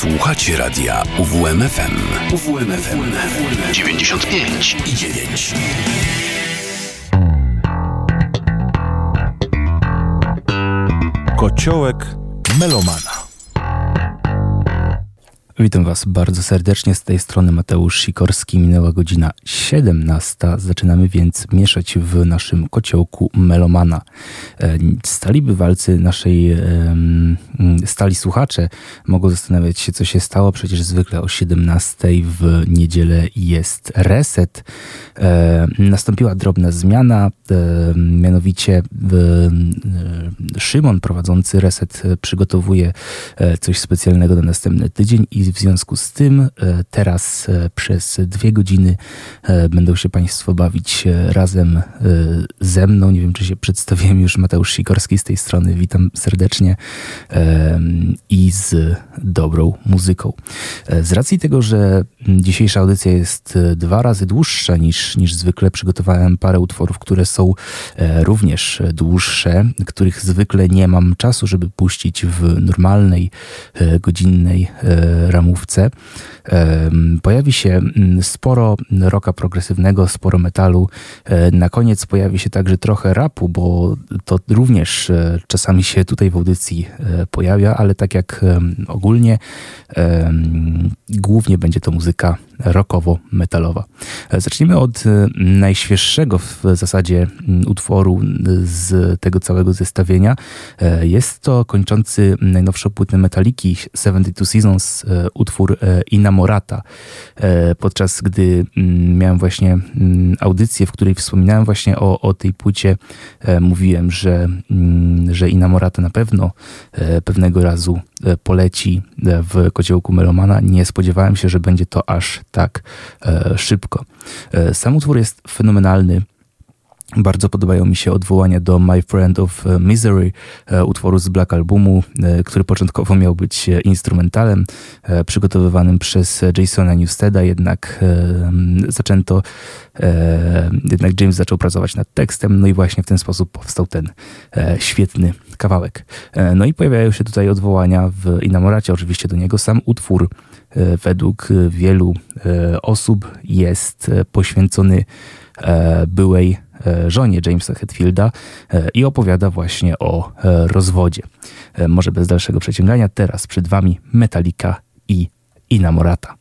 Słuchacie radia UWMFM. UWMFM 95 i 9. Kociołek melomana. Witam Was bardzo serdecznie. Z tej strony Mateusz Sikorski. Minęła godzina 17. Zaczynamy więc mieszać w naszym kociołku melomana. E, stali bywalcy naszej stali słuchacze mogą zastanawiać się, co się stało. Przecież zwykle o 17 w niedzielę jest reset. E, nastąpiła drobna zmiana, e, mianowicie Szymon prowadzący reset przygotowuje coś specjalnego na następny tydzień i w związku z tym e, teraz e, przez dwie godziny e, będą się Państwo bawić razem ze mną. Nie wiem, czy się przedstawiłem już. Mateusz Sikorski z tej strony. Witam serdecznie i z dobrą muzyką. Z racji tego, że dzisiejsza audycja jest dwa razy dłuższa niż, niż zwykle, przygotowałem parę utworów, które są również dłuższe, których zwykle nie mam czasu, żeby puścić w normalnej, godzinnej ramówce. Pojawi się mm, sporo rocka progresywnego, sporo metalu. E, na koniec pojawi się także trochę rapu, bo to również e, czasami się tutaj w audycji e, pojawia, ale tak jak ogólnie, głównie będzie to muzyka rockowo-metalowa. Zacznijmy od najświeższego w zasadzie utworu z tego całego zestawienia. Jest to kończący najnowszą płytę Metaliki 72 Seasons utwór Inamorata. Podczas gdy miałem właśnie audycję, w której wspominałem właśnie o, o tej płycie, mówiłem, że, że Inamorata na pewno pewnego razu poleci w kociołku Melomana. Nie spodziewałem się, że będzie to aż tak e, szybko. E, sam utwór jest fenomenalny. Bardzo podobają mi się odwołania do My Friend of Misery, e, utworu z Black Albumu, który początkowo miał być instrumentalem przygotowywanym przez Jasona Newsteda, jednak zaczęto, jednak James zaczął pracować nad tekstem, no i właśnie w ten sposób powstał ten świetny kawałek. No i pojawiają się tutaj odwołania w Inamoracie oczywiście do niego. Sam utwór według wielu e, osób jest e, poświęcony byłej żonie Jamesa Hetfielda i opowiada właśnie o rozwodzie. Może bez dalszego przeciągania, teraz przed Wami Metallica i Inamorata.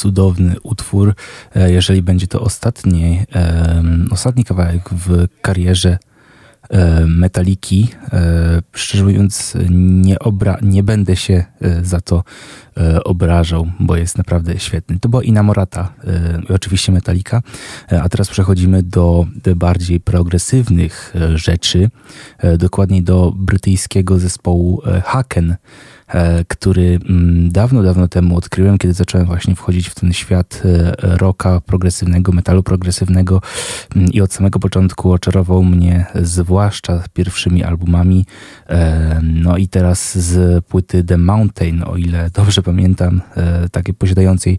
Cudowny, utwór. E, jeżeli będzie to ostatni, ostatni kawałek w karierze E, metaliki. E, szczerze mówiąc, nie, obra nie będę się e, za to obrażał, bo jest naprawdę świetny. To była Inamorata, oczywiście Metalika, a teraz przechodzimy do bardziej progresywnych rzeczy, dokładniej do brytyjskiego zespołu Haken. E, który mm, dawno, dawno temu odkryłem, kiedy zacząłem właśnie wchodzić w ten świat e, rocka progresywnego, metalu progresywnego mm, i od samego początku oczarował mnie zwłaszcza pierwszymi albumami. E, no i teraz z płyty The Mountain, o ile dobrze pamiętam, takiej posiadającej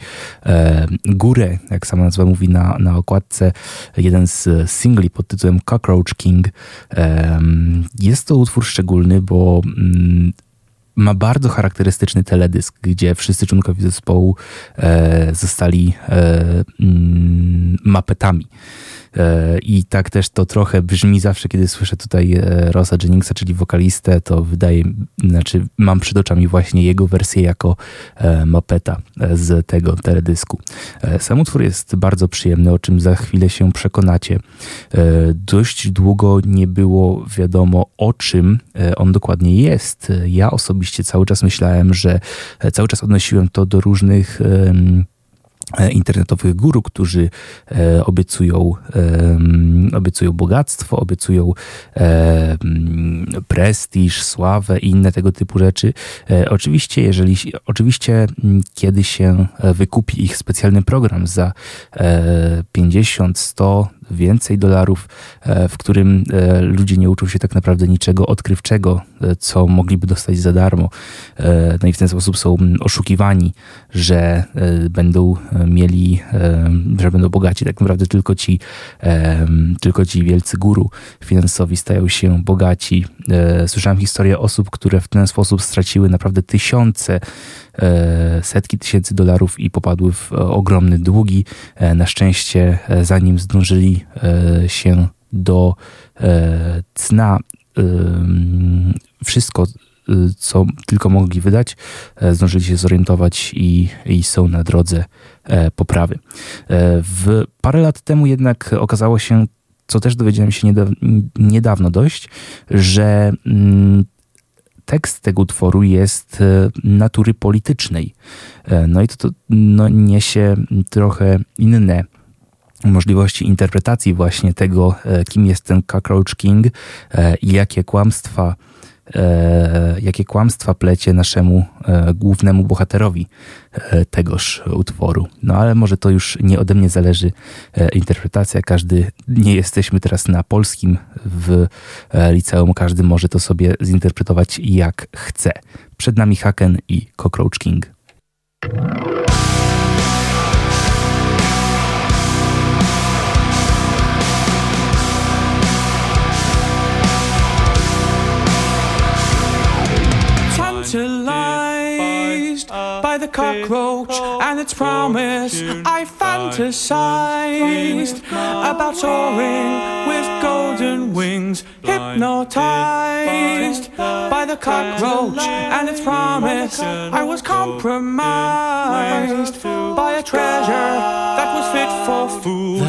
górę, jak sama nazwa mówi na, na okładce, jeden z singli pod tytułem Cockroach King. Jest to utwór szczególny, bo mm, ma bardzo charakterystyczny teledysk, gdzie wszyscy członkowie zespołu e, zostali e, mm, mapetami. E, I tak też to trochę brzmi zawsze, kiedy słyszę tutaj e, Rosa Jenningsa, czyli wokalistę, to wydaje, znaczy mam przed oczami właśnie jego wersję jako e, mapeta z tego teledysku. Sam utwór jest bardzo przyjemny, o czym za chwilę się przekonacie. Dość długo nie było wiadomo o czym on dokładnie jest. Ja osobiście cały czas myślałem, że cały czas odnosiłem to do różnych internetowych guru, którzy e, obiecują, e, obiecują bogactwo, obiecują e, prestiż, sławę i inne tego typu rzeczy. E, oczywiście, jeżeli, oczywiście, kiedy się wykupi ich specjalny program za 50, 100, więcej dolarów, e, w którym e, ludzie nie uczą się tak naprawdę niczego odkrywczego, e, co mogliby dostać za darmo. No i w ten sposób są oszukiwani, że będą mieli, że będą bogaci. Tak naprawdę tylko ci, tylko ci wielcy guru finansowi stają się bogaci. Słyszałem historię osób, które w ten sposób straciły naprawdę tysiące setki tysięcy dolarów i popadły w e, ogromne długi. E, na szczęście, zanim zdążyli się do cna, wszystko, co tylko mogli wydać, zdążyli się zorientować i, i są na drodze poprawy. W parę lat temu jednak okazało się, co też dowiedziałem się niedawno dość, że mm, tekst tego utworu jest e, natury politycznej. E, no i to, to no, niesie trochę inne możliwości interpretacji właśnie tego, e, kim jest ten Cockroach King i jakie kłamstwa jakie kłamstwa plecie naszemu e, głównemu bohaterowi e, tegoż utworu. No ale może to już nie ode mnie zależy e, interpretacja. Każdy, nie jesteśmy teraz na polskim w e, liceum, każdy może to sobie zinterpretować jak chce. Przed nami Haken i Cockroach King. Cockroach and its promise. I fantasized about soaring with golden wings, hypnotized by the cockroach and its promise. I was compromised by a treasure that was fit for food.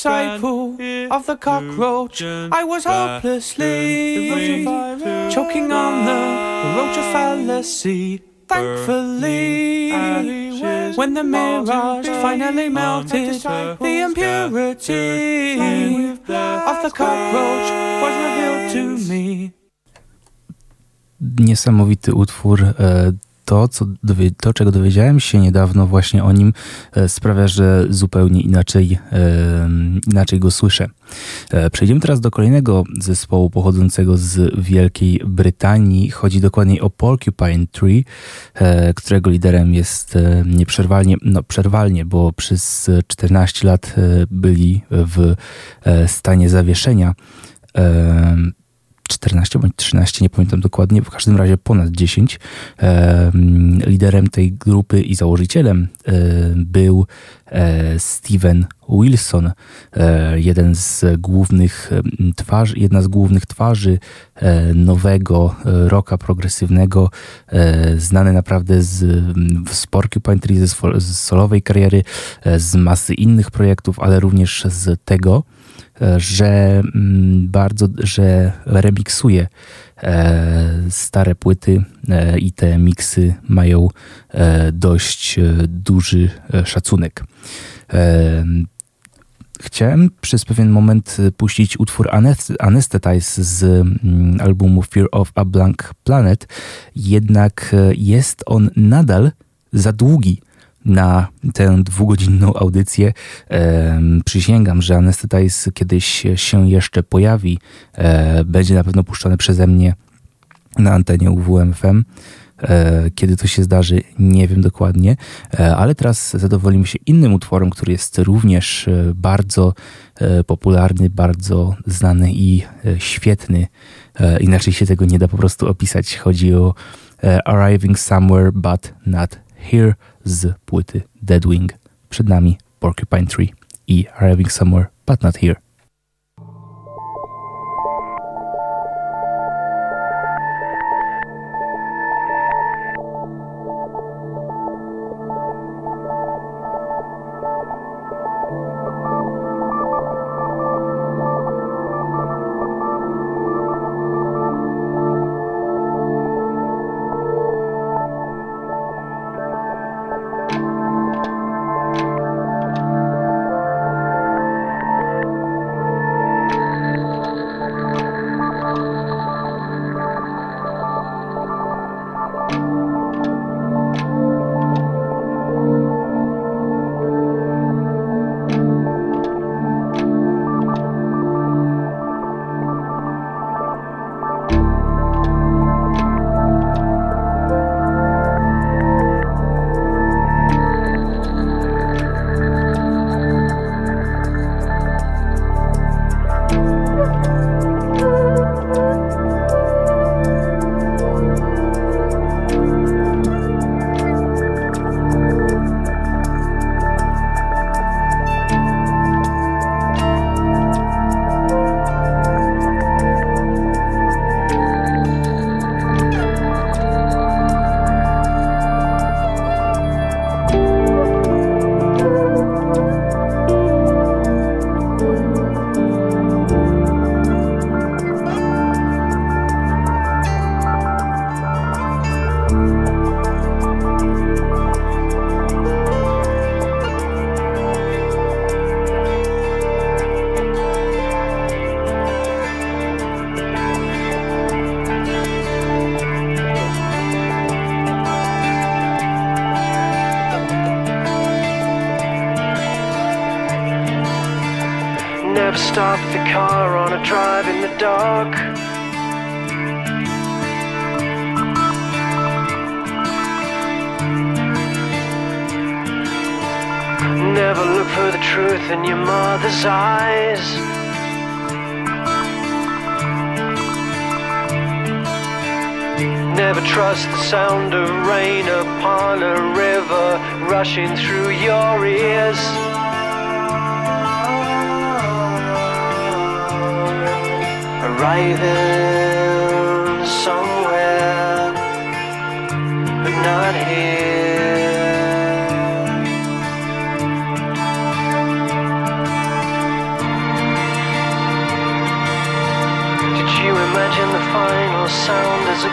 Disciple of the cockroach. I was hopelessly choking on the roach of fallacy. Thankfully, when the mirage finally melted, the impurity of the cockroach was revealed to me. Niesamowity utwór. E, To, co to, czego dowiedziałem się niedawno właśnie o nim, e, sprawia, że zupełnie inaczej, e, inaczej go słyszę. E, Przejdziemy teraz do kolejnego zespołu pochodzącego z Wielkiej Brytanii. Chodzi dokładniej o Porcupine Tree, którego liderem jest nieprzerwalnie, no przerwalnie, bo przez 14 lat byli w stanie zawieszenia. E, 14 bądź 13, nie pamiętam dokładnie, w każdym razie ponad 10. E, liderem tej grupy i założycielem e, był e, Steven Wilson, e, jeden z głównych twarzy, jedna z głównych twarzy nowego rocka progresywnego, znany naprawdę z, z Porcupine Tree, ze, solowej kariery, z masy innych projektów, ale również z tego, że mm, bardzo, że remiksuje e, stare płyty e, i te miksy mają e, dość duży szacunek. Chciałem przez pewien moment puścić utwór Anest- Anesthetize z mm, albumu Fear of a Blank Planet, jednak jest on nadal za długi na tę dwugodzinną audycję. Em, przysięgam, że Anesthetize kiedyś się jeszcze pojawi. E, będzie na pewno puszczony przeze mnie na antenie UWMFM. E, Kiedy to się zdarzy, nie wiem dokładnie, E, ale teraz zadowolimy się innym utworem, który jest również e, bardzo e, popularny, bardzo znany i e, świetny. E, Inaczej się tego nie da po prostu opisać. Chodzi o e, Arriving Somewhere But Not Here z płyty Deadwing. Przed nami Porcupine Tree i Arriving Somewhere But Not Here.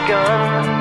Gun?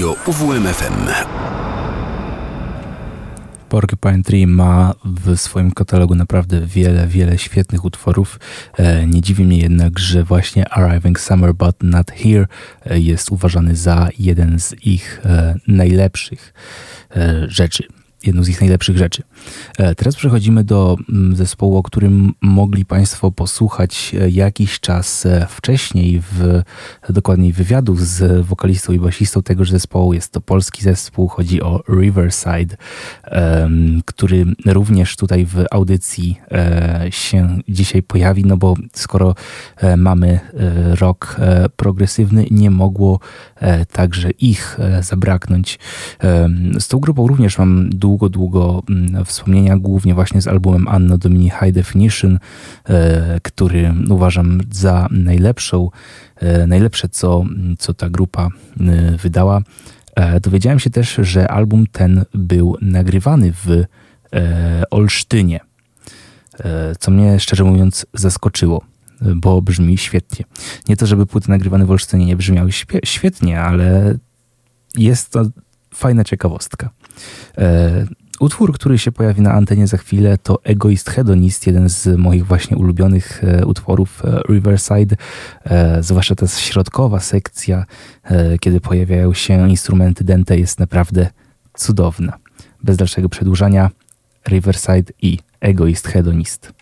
Radio UWMFM. Porcupine Tree ma w swoim katalogu naprawdę wiele, wiele świetnych utworów. E, nie dziwi mnie jednak, że właśnie Arriving Summer But Not Here e, jest uważany za jeden z ich e, najlepszych rzeczy jedną z ich najlepszych rzeczy. E, teraz przechodzimy do mm, zespołu, o którym mogli Państwo posłuchać e, jakiś czas e, wcześniej, w, dokładniej wywiadów z wokalistą i basistą tegoż zespołu. Jest to polski zespół, chodzi o Riverside, który również tutaj w audycji się dzisiaj pojawi, no bo skoro mamy rok progresywny, nie mogło także ich zabraknąć. Z tą grupą również mam długo, długo mm, wspomnienia, głównie właśnie z albumem Anno Domini High Definition, e, który uważam za najlepszą, e, najlepsze, co, co ta grupa e, wydała. Dowiedziałem się też, że album ten był nagrywany w Olsztynie, co mnie szczerze mówiąc zaskoczyło bo brzmi świetnie. Nie to, żeby płyty nagrywane w Olsztynie nie brzmiały świetnie, ale jest to fajna ciekawostka. E, utwór, który się pojawi na antenie za chwilę, to Egoist Hedonist, jeden z moich właśnie ulubionych e, utworów e, Riverside, zwłaszcza ta środkowa sekcja, kiedy pojawiają się instrumenty dente, jest naprawdę cudowna. Bez dalszego przedłużania, Riverside i Egoist Hedonist.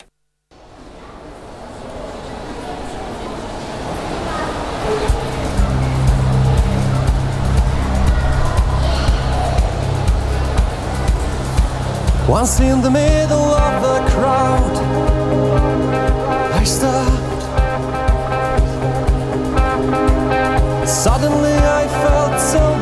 Once in the middle of the crowd, I stopped. Suddenly I felt so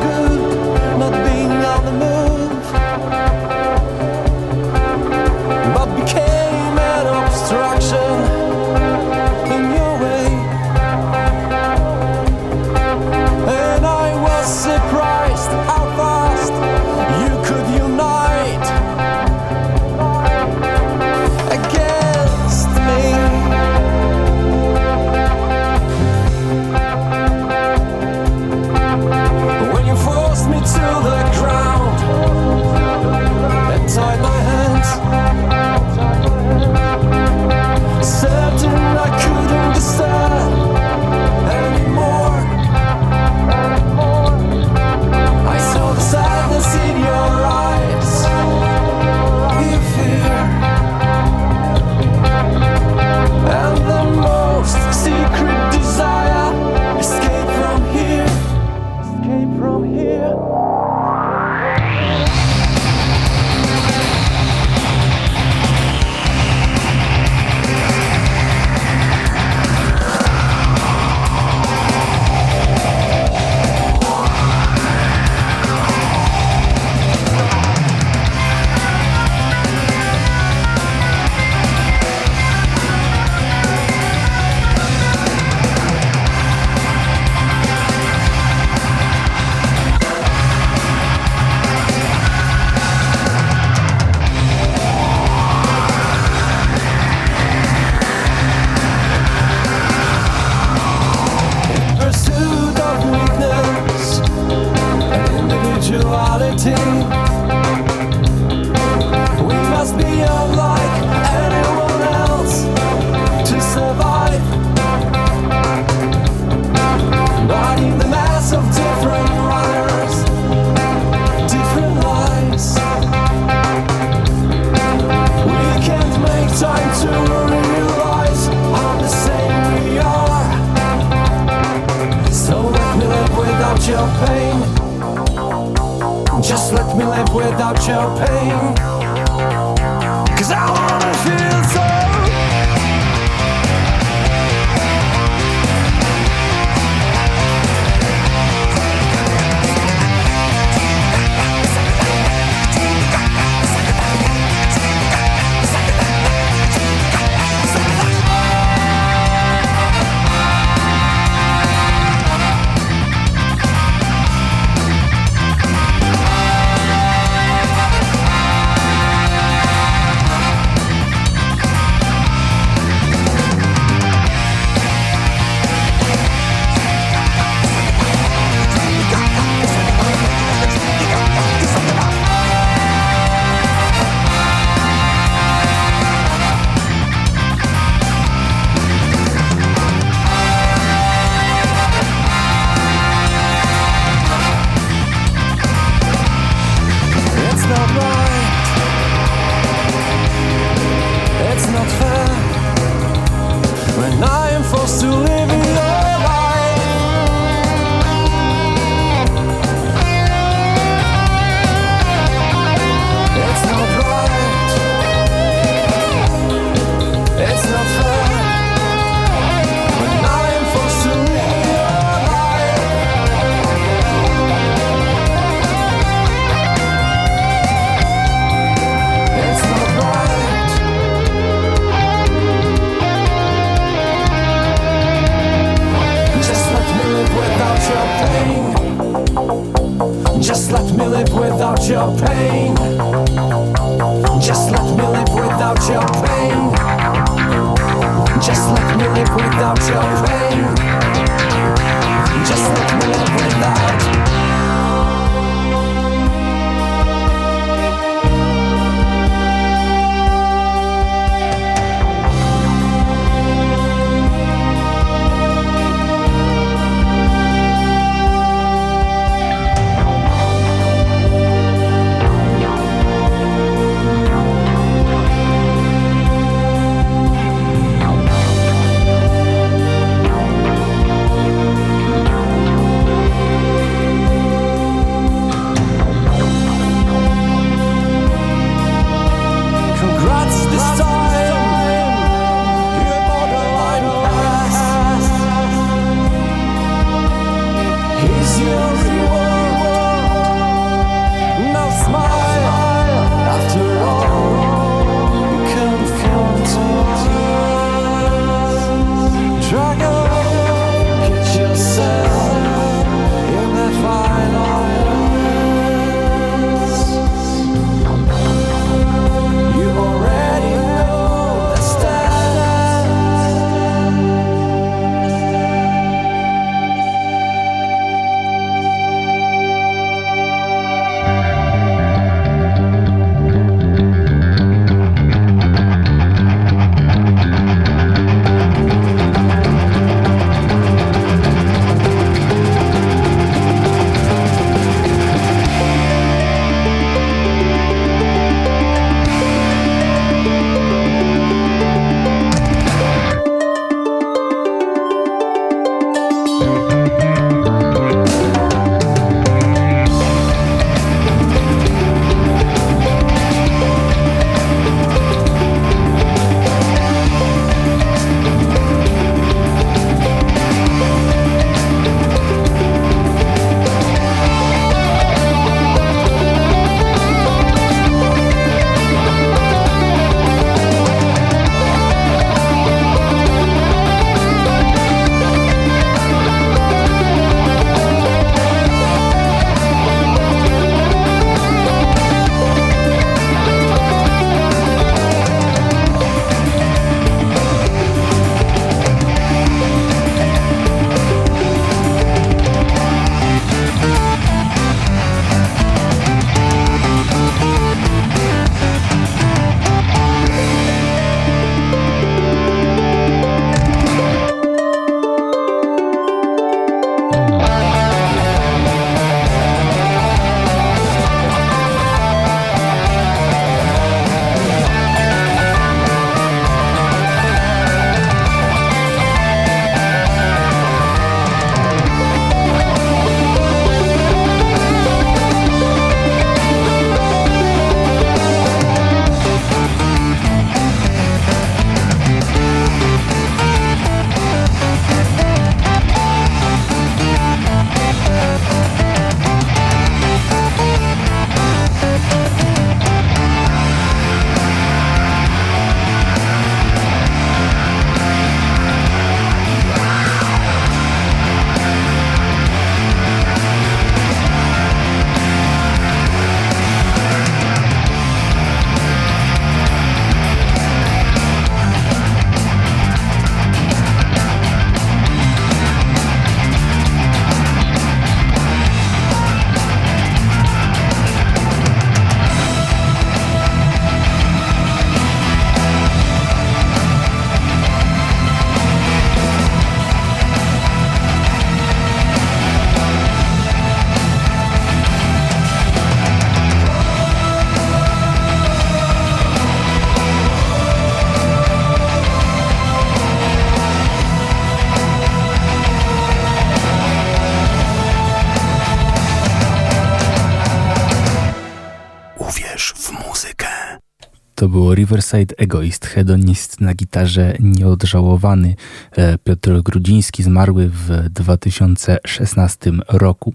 To było Riverside Egoist, hedonist na gitarze nieodżałowany e, Piotr Grudziński, zmarły w 2016 roku.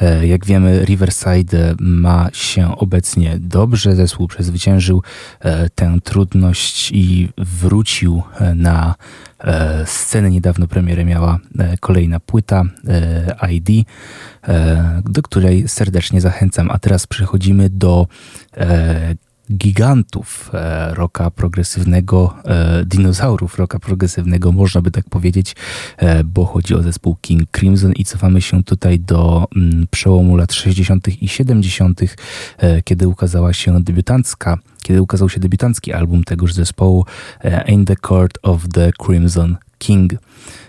E, jak wiemy, Riverside ma się obecnie dobrze. Zespół przezwyciężył e, tę trudność i wrócił na scenę. Niedawno premierę miała kolejna płyta ID, do której serdecznie zachęcam. A teraz przechodzimy do gigantów e, roka progresywnego, e, dinozaurów roka progresywnego, można by tak powiedzieć, e, bo chodzi o zespół King Crimson i cofamy się tutaj do mm, przełomu lat 60. i 70., kiedy ukazała się debiutancka, kiedy ukazał się debiutancki album tegoż zespołu In the Court of the Crimson King.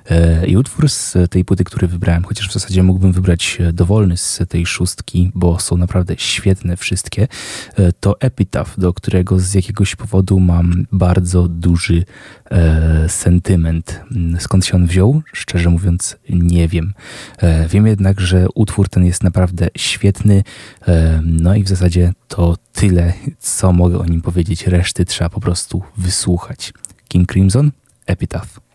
E, I utwór z tej płyty, który wybrałem, chociaż w zasadzie mógłbym wybrać e, dowolny z tej szóstki, bo są naprawdę świetne wszystkie, e, to Epitaph, do którego z jakiegoś powodu mam bardzo duży sentyment. Mm, skąd się on wziął? Szczerze mówiąc, nie wiem. Wiem jednak, że utwór ten jest naprawdę świetny. No i w zasadzie to tyle, co mogę o nim powiedzieć. Reszty trzeba po prostu wysłuchać. King Crimson, Epitaph.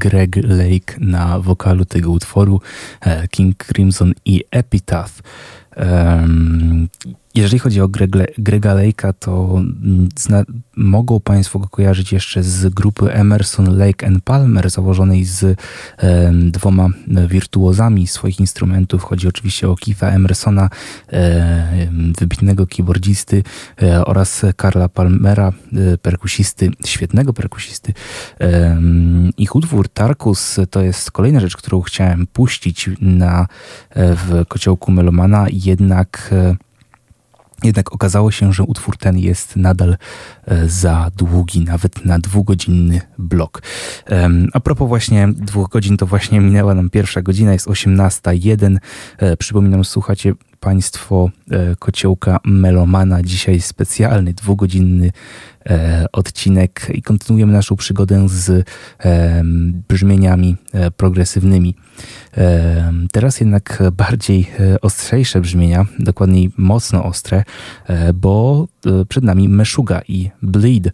Greg Lake na wokalu tego utworu, e, King Crimson i Epitaph. Jeżeli chodzi o Greg, Grega Lake'a, to mm, mogą Państwo go kojarzyć jeszcze z grupy Emerson, Lake and Palmer, założonej z dwoma wirtuozami swoich instrumentów. Chodzi oczywiście o Keitha Emersona, wybitnego keyboardzisty e, oraz Karla Palmera, e, perkusisty, świetnego perkusisty. ich utwór Tarkus to jest kolejna rzecz, którą chciałem puścić na, e, w kociołku Melomana, jednak jednak okazało się, że utwór ten jest nadal e, za długi, nawet na dwugodzinny blok. A propos właśnie dwóch godzin, to właśnie minęła nam pierwsza godzina, jest 18.01. E, przypominam, słuchacie Państwo e, kociołka Melomana. Dzisiaj specjalny, dwugodzinny odcinek i kontynuujemy naszą przygodę z brzmieniami progresywnymi. Teraz jednak bardziej e, ostrzejsze brzmienia, dokładniej mocno ostre, e, bo e, przed nami Meshuga i Bleed.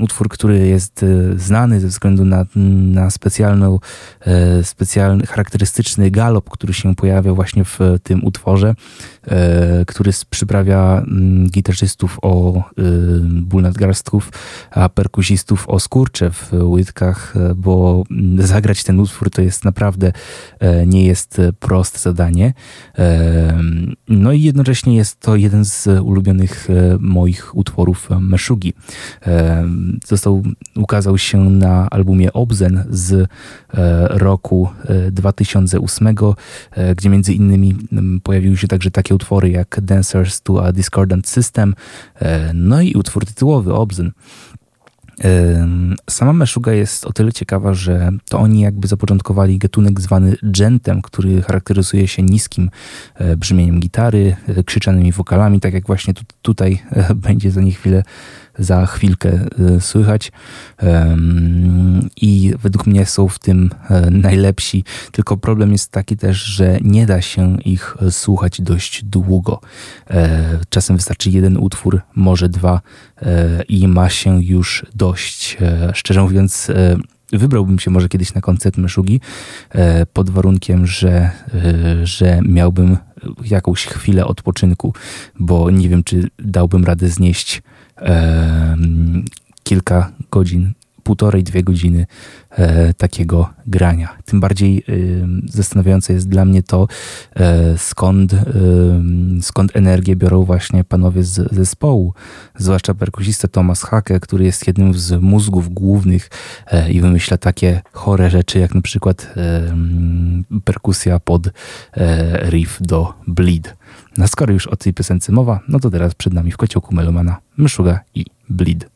Utwór, który jest znany ze względu na, na specjalną, specjalny, charakterystyczny galop, który się pojawia właśnie w tym utworze, który przyprawia gitarzystów o ból nadgarstków, perkusistów o skurcze w łydkach, bo zagrać ten utwór to jest naprawdę E, nie jest proste zadanie. E, no i jednocześnie jest to jeden z ulubionych e, moich utworów Meshugi. Został, ukazał się na albumie Obzen z roku 2008, gdzie między innymi pojawiły się także takie utwory jak Dancers to a Discordant System, no i utwór tytułowy Obzen. Sama Meshuga jest o tyle ciekawa, że to oni jakby zapoczątkowali gatunek zwany gentem, który charakteryzuje się niskim e, brzmieniem gitary, e, krzyczanymi wokalami, tak jak właśnie tu, tutaj e, będzie za nie chwilę za chwilkę e, słychać i według mnie są w tym e, najlepsi. Tylko problem jest taki też, że nie da się ich słuchać dość długo. E, czasem wystarczy jeden utwór, może dwa i ma się już dość. Szczerze mówiąc, wybrałbym się może kiedyś na koncert Meszugi pod warunkiem, że, że miałbym jakąś chwilę odpoczynku, bo nie wiem, czy dałbym radę znieść kilka godzin, półtorej, dwie godziny e, takiego grania. Tym bardziej zastanawiające jest dla mnie to, e, skąd, skąd energię biorą właśnie panowie z zespołu, zwłaszcza perkusista Thomas Hake, który jest jednym z mózgów głównych e, i wymyśla takie chore rzeczy, jak na przykład perkusja pod riff do Bleed. No skoro już o tej piosence mowa, no to teraz przed nami w kociołku Melomana Myszuga i Bleed.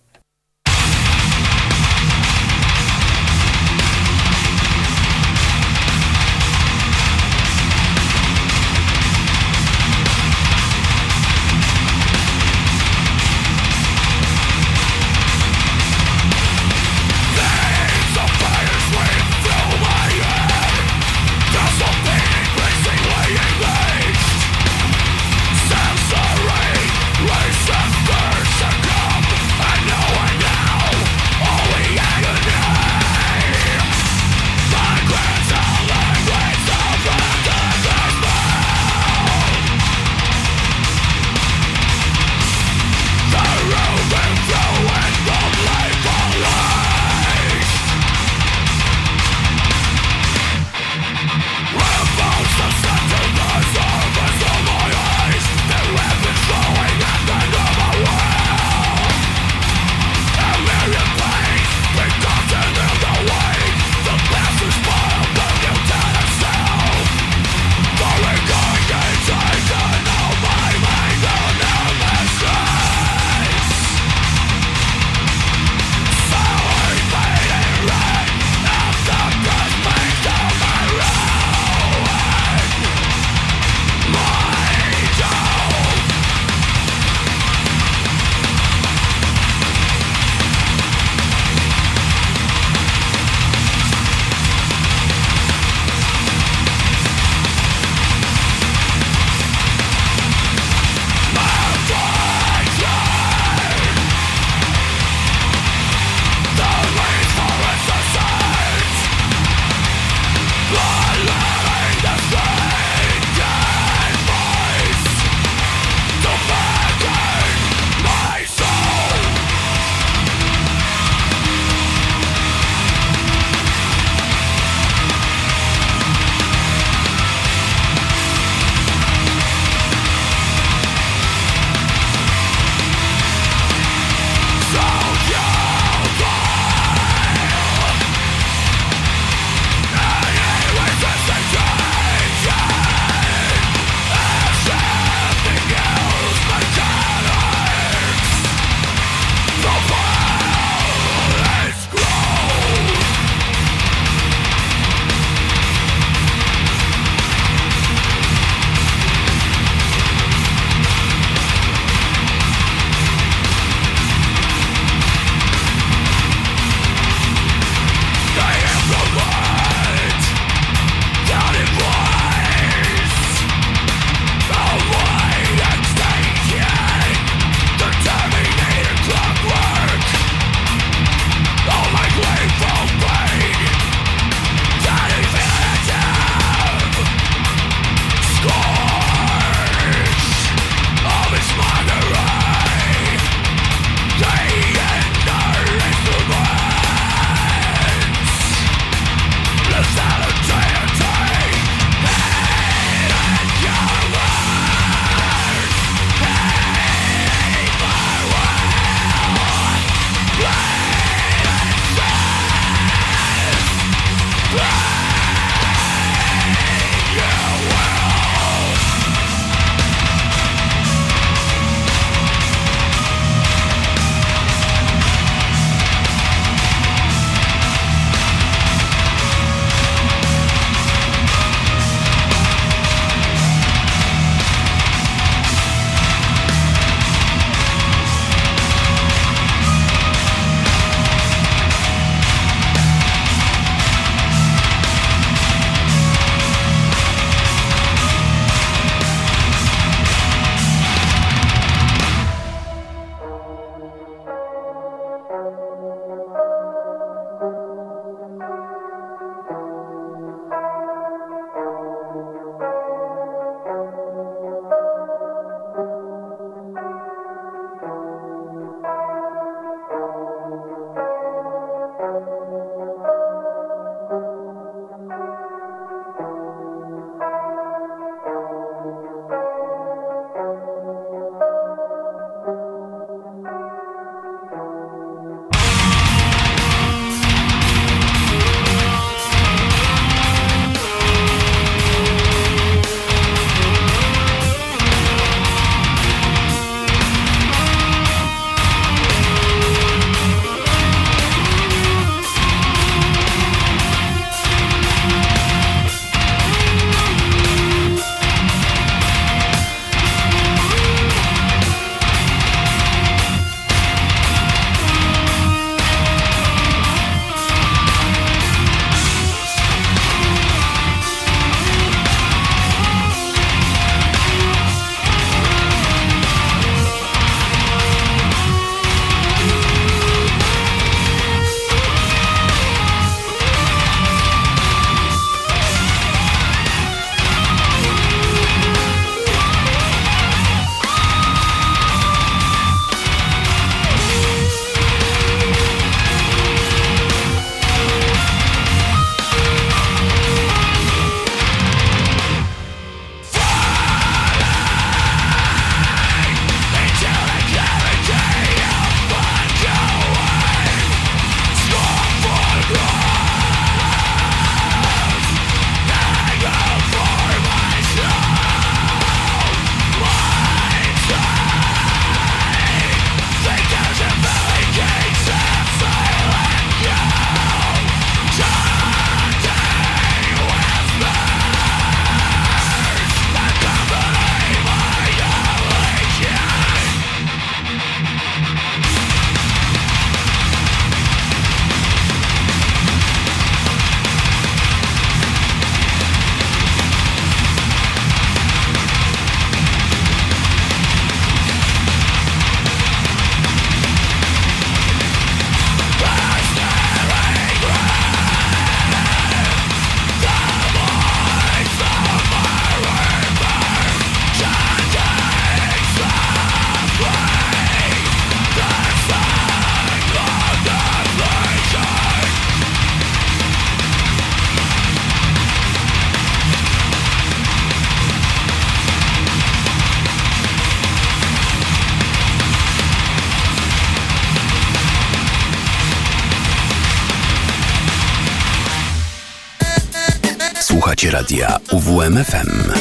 Radia UWMFM.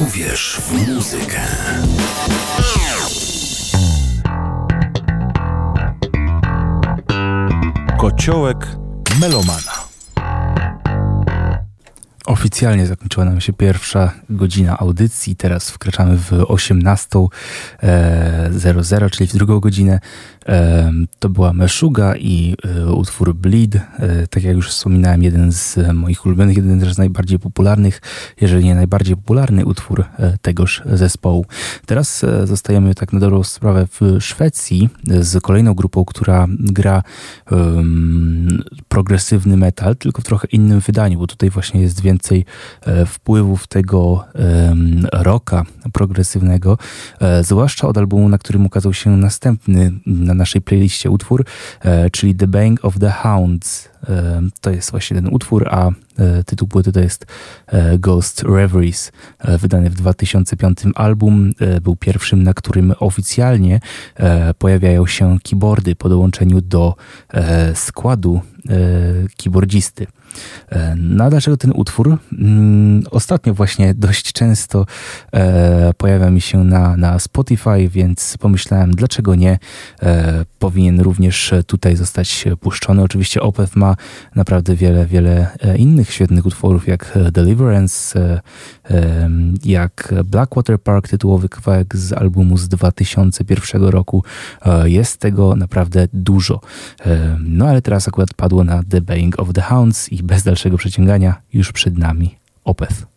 Uwierz w muzykę. Kociołek melomana. Oficjalnie zakończyła nam się pierwsza godzina audycji. Teraz wkraczamy w 18.00, czyli w drugą godzinę. To była Meshuga i e, utwór Bleed. E, Tak jak już wspominałem, jeden z moich ulubionych, jeden z najbardziej popularnych, jeżeli nie najbardziej popularny utwór e, tegoż zespołu. Teraz zostajemy tak na dobrą sprawę w Szwecji z kolejną grupą, która gra progresywny metal, tylko w trochę innym wydaniu, bo tutaj właśnie jest więcej wpływów tego rocka progresywnego, zwłaszcza od albumu, na którym ukazał się następny na naszej playliście utwór, e, czyli The Bang of the Hounds. E, To jest właśnie ten utwór, a e, tytuł płyty to jest Ghost Reveries, wydany w 2005 album. Był pierwszym, na którym oficjalnie pojawiają się keyboardy po dołączeniu do składu keyboardzisty. E, No a dlaczego ten utwór? Mm, Ostatnio właśnie dość często e, pojawia mi się na, na Spotify, więc pomyślałem, dlaczego nie? E, powinien również tutaj zostać puszczony. Oczywiście Opeth ma naprawdę wiele, wiele e, innych świetnych utworów, jak e, Deliverance, e, jak Blackwater Park, tytułowy kawałek z albumu z 2001 roku. E, Jest tego naprawdę dużo. E, No ale teraz akurat padło na The Baying of the Hounds i bez dalszego przeciągania już przed nami Opeth.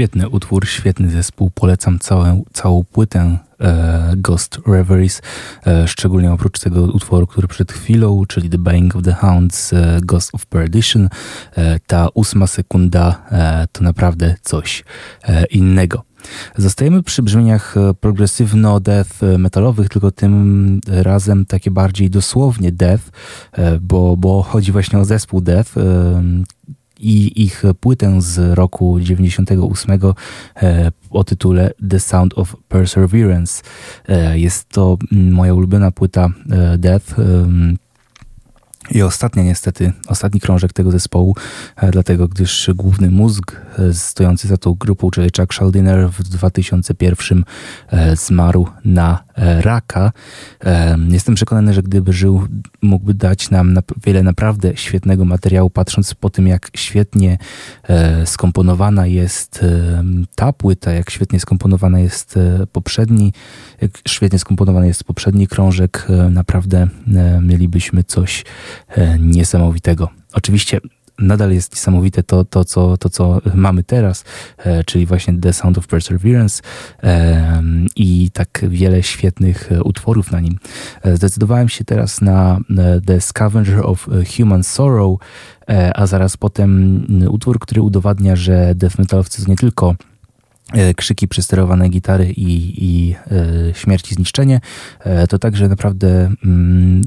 Świetny utwór, świetny zespół. Polecam całą, całą płytę e, Ghost Reveries, e, szczególnie oprócz tego utworu, który przed chwilą, czyli The Baying of the Hounds, e, Ghost of Perdition. E, ta ósma sekunda e, to naprawdę coś e, innego. Zostajemy przy brzmieniach progresywno-death metalowych, tylko tym razem takie bardziej dosłownie death, bo, bo chodzi właśnie o zespół death i ich płytę z roku 98 e, o tytule The Sound of Perseverance. E, Jest to mm, moja ulubiona płyta e, Death. I ostatnia niestety, ostatni krążek tego zespołu, dlatego gdyż główny mózg stojący za tą grupą, czyli Chuck Schuldiner w 2001 e, zmarł na raka. E, Jestem przekonany, że gdyby żył, mógłby dać nam wiele naprawdę świetnego materiału, patrząc po tym, jak świetnie e, skomponowana jest e, ta płyta, jak świetnie skomponowana jest e, poprzedni, jak świetnie skomponowany jest poprzedni krążek, e, naprawdę e, mielibyśmy coś e, niesamowitego. Oczywiście nadal jest niesamowite to, to, co, to co mamy teraz, e, czyli właśnie The Sound of Perseverance e, i tak wiele świetnych e, utworów na nim. Zdecydowałem się teraz na The Scavenger of Human Sorrow, a zaraz potem utwór, który udowadnia, że death metalowcy to nie tylko krzyki, przesterowane gitary i, i śmierć i zniszczenie, to także naprawdę mm,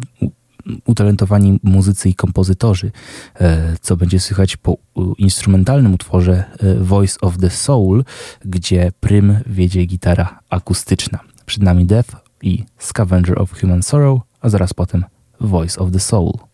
utalentowani muzycy i kompozytorzy, e, co będzie słychać po instrumentalnym utworze e, Voice of the Soul, gdzie prym wiedzie gitara akustyczna. Przed nami Death i Scavenger of Human Sorrow, a zaraz potem Voice of the Soul.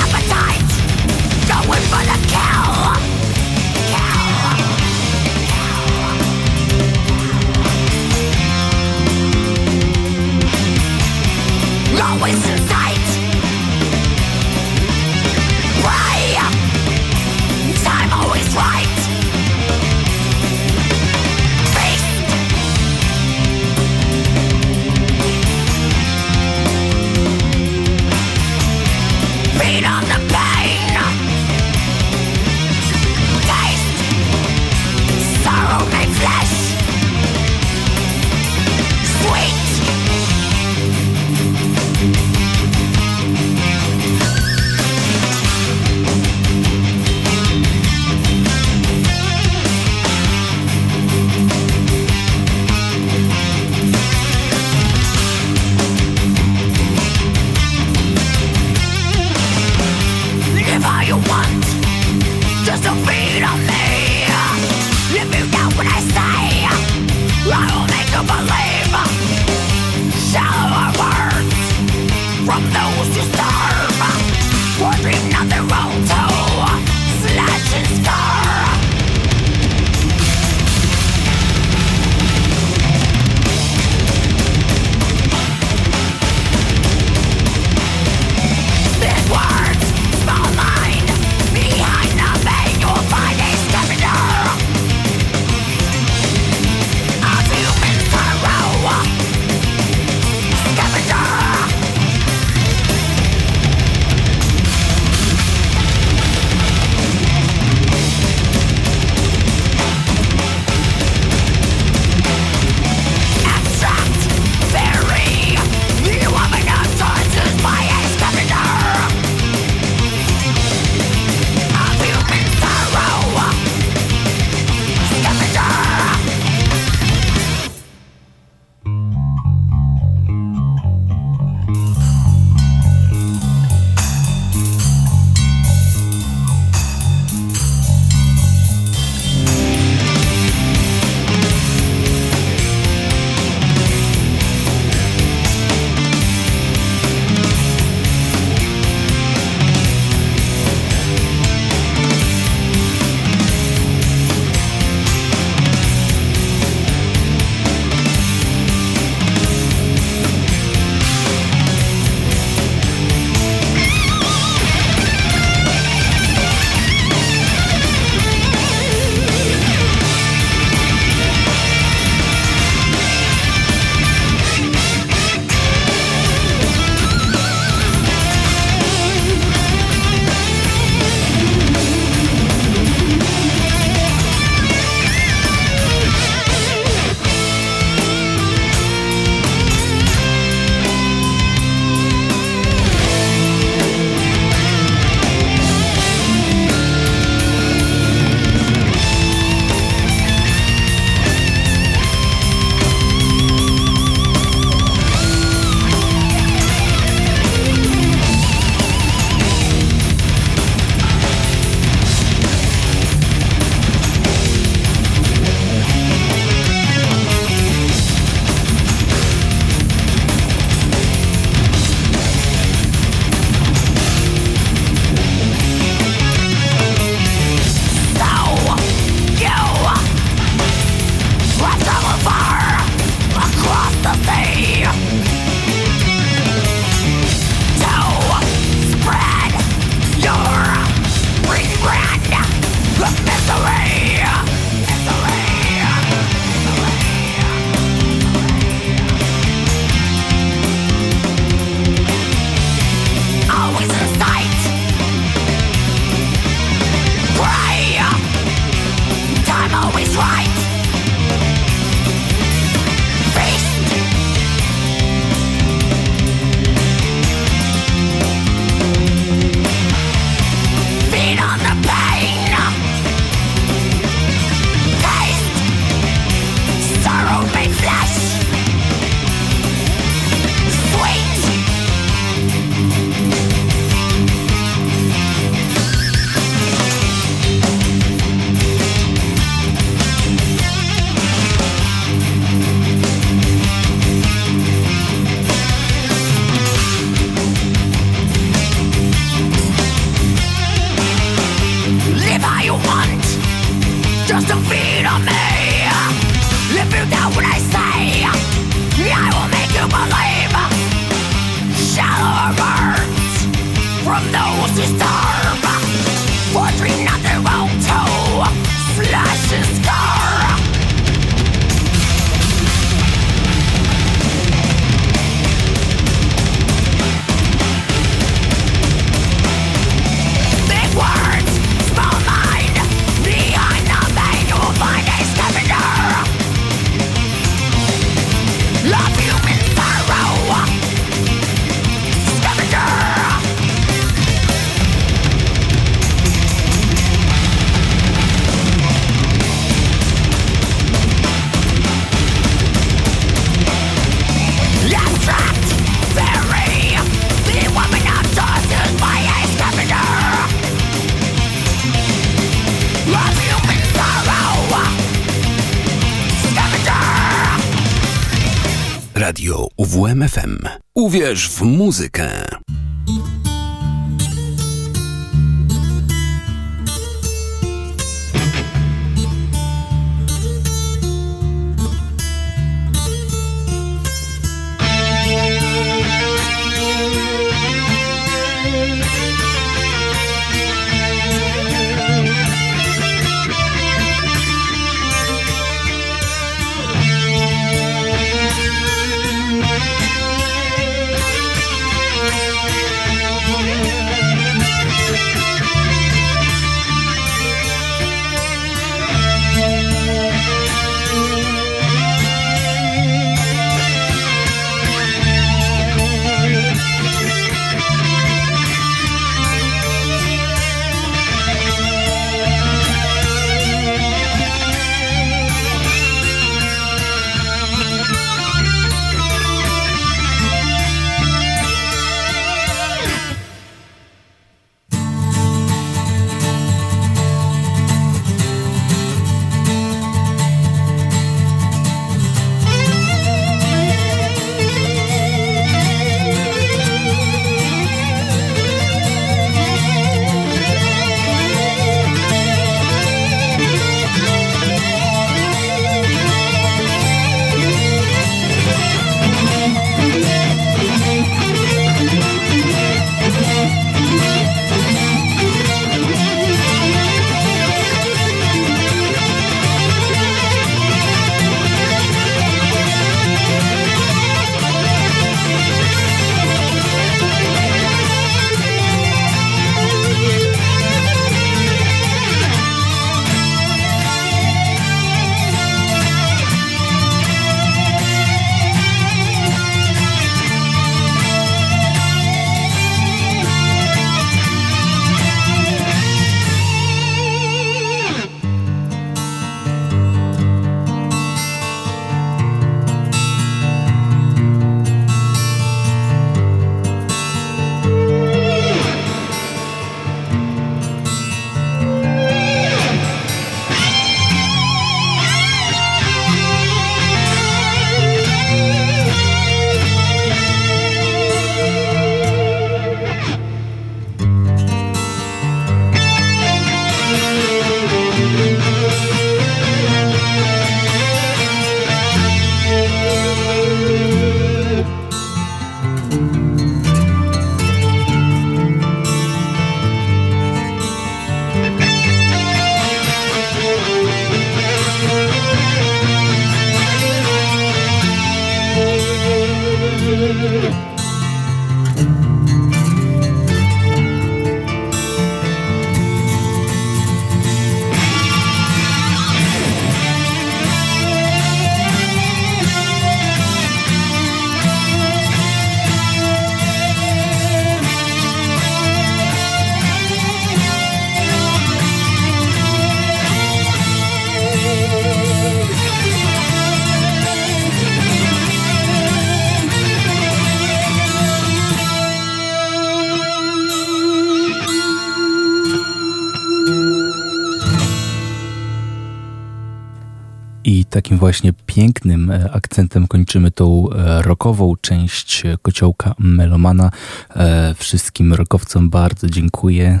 Pięknym e, akcentem kończymy tą e, rockową część kociołka Melomana. E, wszystkim rockowcom bardzo dziękuję.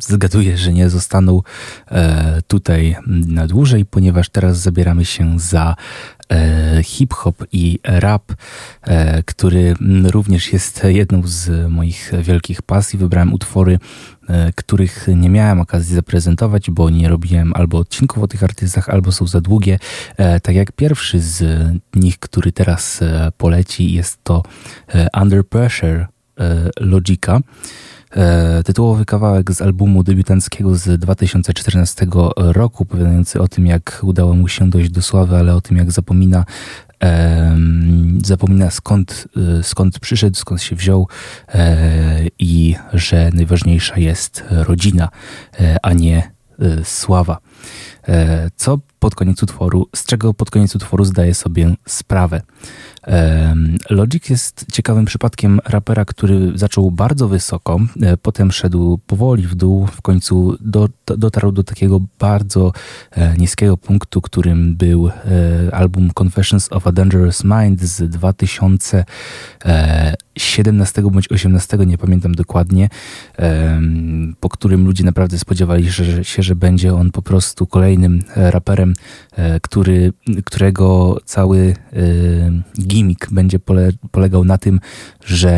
Zgaduję, że nie zostaną tutaj na dłużej, ponieważ teraz zabieramy się za hip-hop i rap, który również jest jedną z moich wielkich pasji. Wybrałem utwory E, których nie miałem okazji zaprezentować, bo nie robiłem albo odcinków o tych artystach, albo są za długie. E, tak jak pierwszy z nich, który teraz e, poleci, jest to Under Pressure Logica. Tytułowy kawałek z albumu debiutanckiego z 2014 roku, opowiadający o tym, jak udało mu się dojść do sławy, ale o tym, jak zapomina zapomina skąd, y, skąd przyszedł, skąd się wziął e, i że najważniejsza jest rodzina, e, a nie y, sława. E, co pod koniec utworu, z czego pod koniec utworu zdaje sobie sprawę. Logic jest ciekawym przypadkiem rapera, który zaczął bardzo wysoko, e, potem szedł powoli w dół, w końcu do, dotarł do takiego bardzo e, niskiego punktu, którym był album Confessions of a Dangerous Mind z 2017 bądź 18, nie pamiętam dokładnie, po którym ludzie naprawdę spodziewali się, że będzie on po prostu kolejnym raperem, E, który, którego cały e, gimmick będzie pole, polegał na tym, że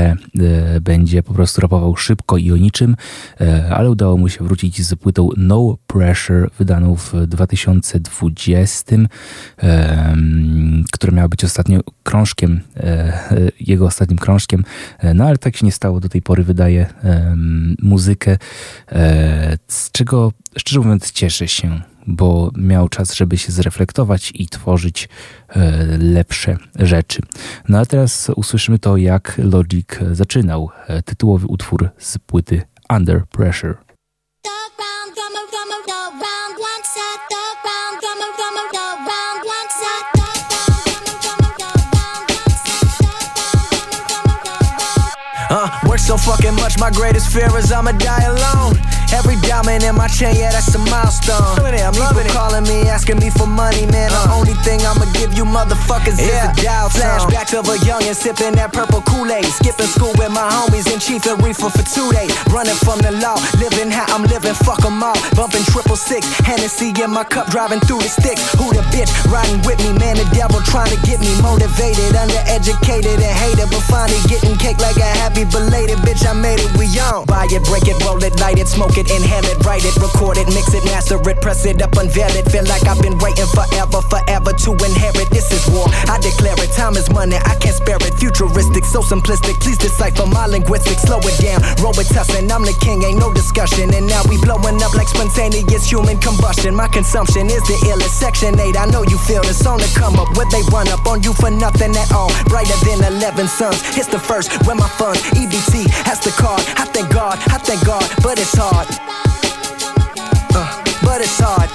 e, będzie po prostu rapował szybko i o niczym, ale udało mu się wrócić z płytą No Pressure, wydaną w 2020, która miała być ostatnio krążkiem, jego ostatnim krążkiem, no ale tak się nie stało, do tej pory wydaje muzykę, z czego szczerze mówiąc cieszę się bo miał czas, żeby się zreflektować i tworzyć e, lepsze rzeczy. No a teraz usłyszymy to, jak Logic zaczynał e, tytułowy utwór z płyty Under Pressure. Uh, work so fucking much, my greatest fear is I'ma die alone. Every diamond in my chain, yeah, that's a milestone. I'm loving People it. calling me, asking me for money, man. The uh. only thing I'ma give you motherfuckers yeah. is a dial Flashbacks of a youngin' sipping that purple Kool-Aid. Skipping school with my homies and chief reefer for two days. Running from the law, living how I'm living, fuck them all. Bumping triple six, Hennessy in my cup, driving through the sticks. Who the bitch riding with me, man? The devil trying to get me motivated, undereducated and hated, but finally getting cake like a happy belated bitch. I made it, we on. Buy it, break it, roll it, light it, smoke it it, inhale it, write it, record it, mix it, master it, press it up, unveil it. Feel like I've been waiting forever, forever to inherit. This is war. I declare it. Time is money. I can't spare it. Futuristic, so simplistic. Please decipher my linguistics. Slow it down. Robitussin. I'm the king. Ain't no discussion. And now we blowing up like spontaneous human combustion. My consumption is the illest. Section 8. I know you feel this on the come up. Where they run up on you for nothing at all. Brighter than 11 suns. It's the first. Where my funds. EBT has the card. I thank God. I thank God. But it's hard. Uh, but it's hard.